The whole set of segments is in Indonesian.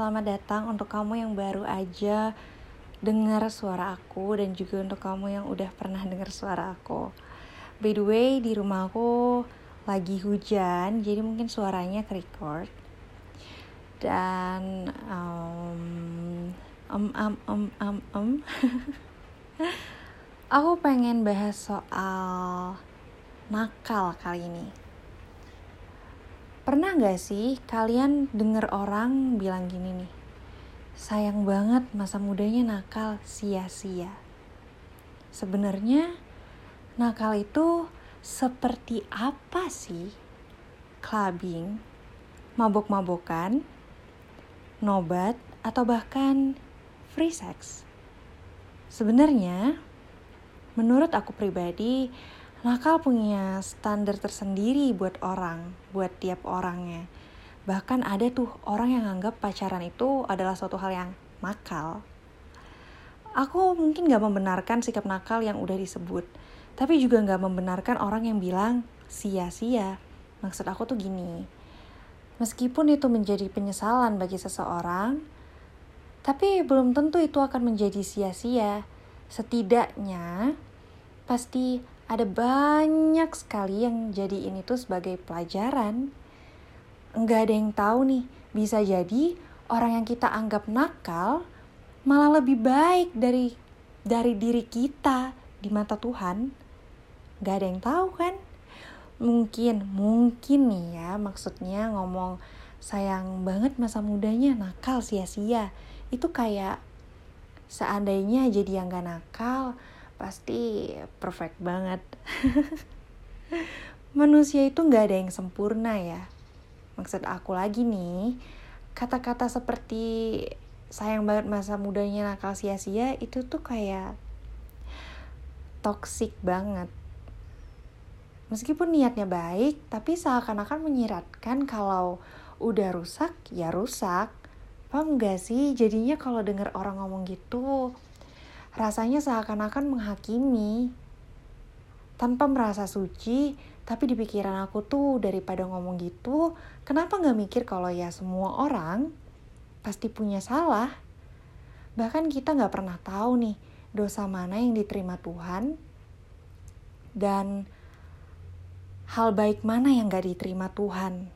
selamat datang untuk kamu yang baru aja dengar suara aku dan juga untuk kamu yang udah pernah dengar suara aku. By the way, di rumah aku lagi hujan, jadi mungkin suaranya ke record. Dan um, um, um, um, um, um. aku pengen bahas soal nakal kali ini. Pernah gak sih kalian denger orang bilang gini nih, sayang banget masa mudanya nakal sia-sia. Sebenarnya nakal itu seperti apa sih? Clubbing, mabok-mabokan, nobat, atau bahkan free sex? Sebenarnya, menurut aku pribadi, Nakal punya standar tersendiri buat orang, buat tiap orangnya. Bahkan ada tuh orang yang anggap pacaran itu adalah suatu hal yang nakal. Aku mungkin gak membenarkan sikap nakal yang udah disebut, tapi juga gak membenarkan orang yang bilang sia-sia. Maksud aku tuh gini, meskipun itu menjadi penyesalan bagi seseorang, tapi belum tentu itu akan menjadi sia-sia. Setidaknya, pasti ada banyak sekali yang jadi ini tuh sebagai pelajaran. Enggak ada yang tahu nih, bisa jadi orang yang kita anggap nakal malah lebih baik dari dari diri kita di mata Tuhan. Enggak ada yang tahu kan? Mungkin, mungkin nih ya maksudnya ngomong sayang banget masa mudanya nakal sia-sia. Itu kayak seandainya jadi yang gak nakal, pasti perfect banget. Manusia itu nggak ada yang sempurna ya. Maksud aku lagi nih, kata-kata seperti sayang banget masa mudanya nakal sia-sia itu tuh kayak toxic banget. Meskipun niatnya baik, tapi seakan-akan menyiratkan kalau udah rusak, ya rusak. Paham gak sih? Jadinya kalau denger orang ngomong gitu, rasanya seakan-akan menghakimi tanpa merasa suci tapi di pikiran aku tuh daripada ngomong gitu kenapa nggak mikir kalau ya semua orang pasti punya salah bahkan kita nggak pernah tahu nih dosa mana yang diterima Tuhan dan hal baik mana yang gak diterima Tuhan.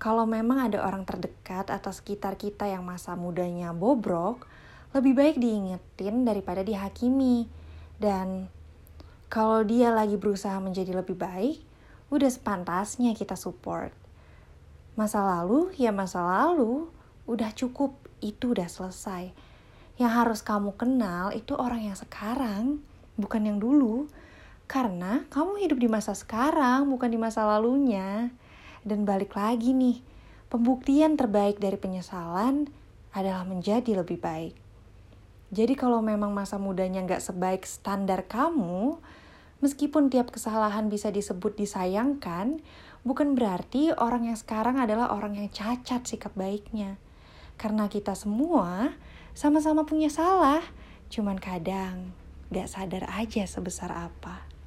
Kalau memang ada orang terdekat atau sekitar kita yang masa mudanya bobrok, lebih baik diingetin daripada dihakimi. Dan kalau dia lagi berusaha menjadi lebih baik, udah sepantasnya kita support. Masa lalu ya masa lalu, udah cukup, itu udah selesai. Yang harus kamu kenal itu orang yang sekarang, bukan yang dulu. Karena kamu hidup di masa sekarang, bukan di masa lalunya. Dan balik lagi nih, pembuktian terbaik dari penyesalan adalah menjadi lebih baik. Jadi kalau memang masa mudanya nggak sebaik standar kamu, meskipun tiap kesalahan bisa disebut disayangkan, bukan berarti orang yang sekarang adalah orang yang cacat sikap baiknya. Karena kita semua sama-sama punya salah, cuman kadang gak sadar aja sebesar apa.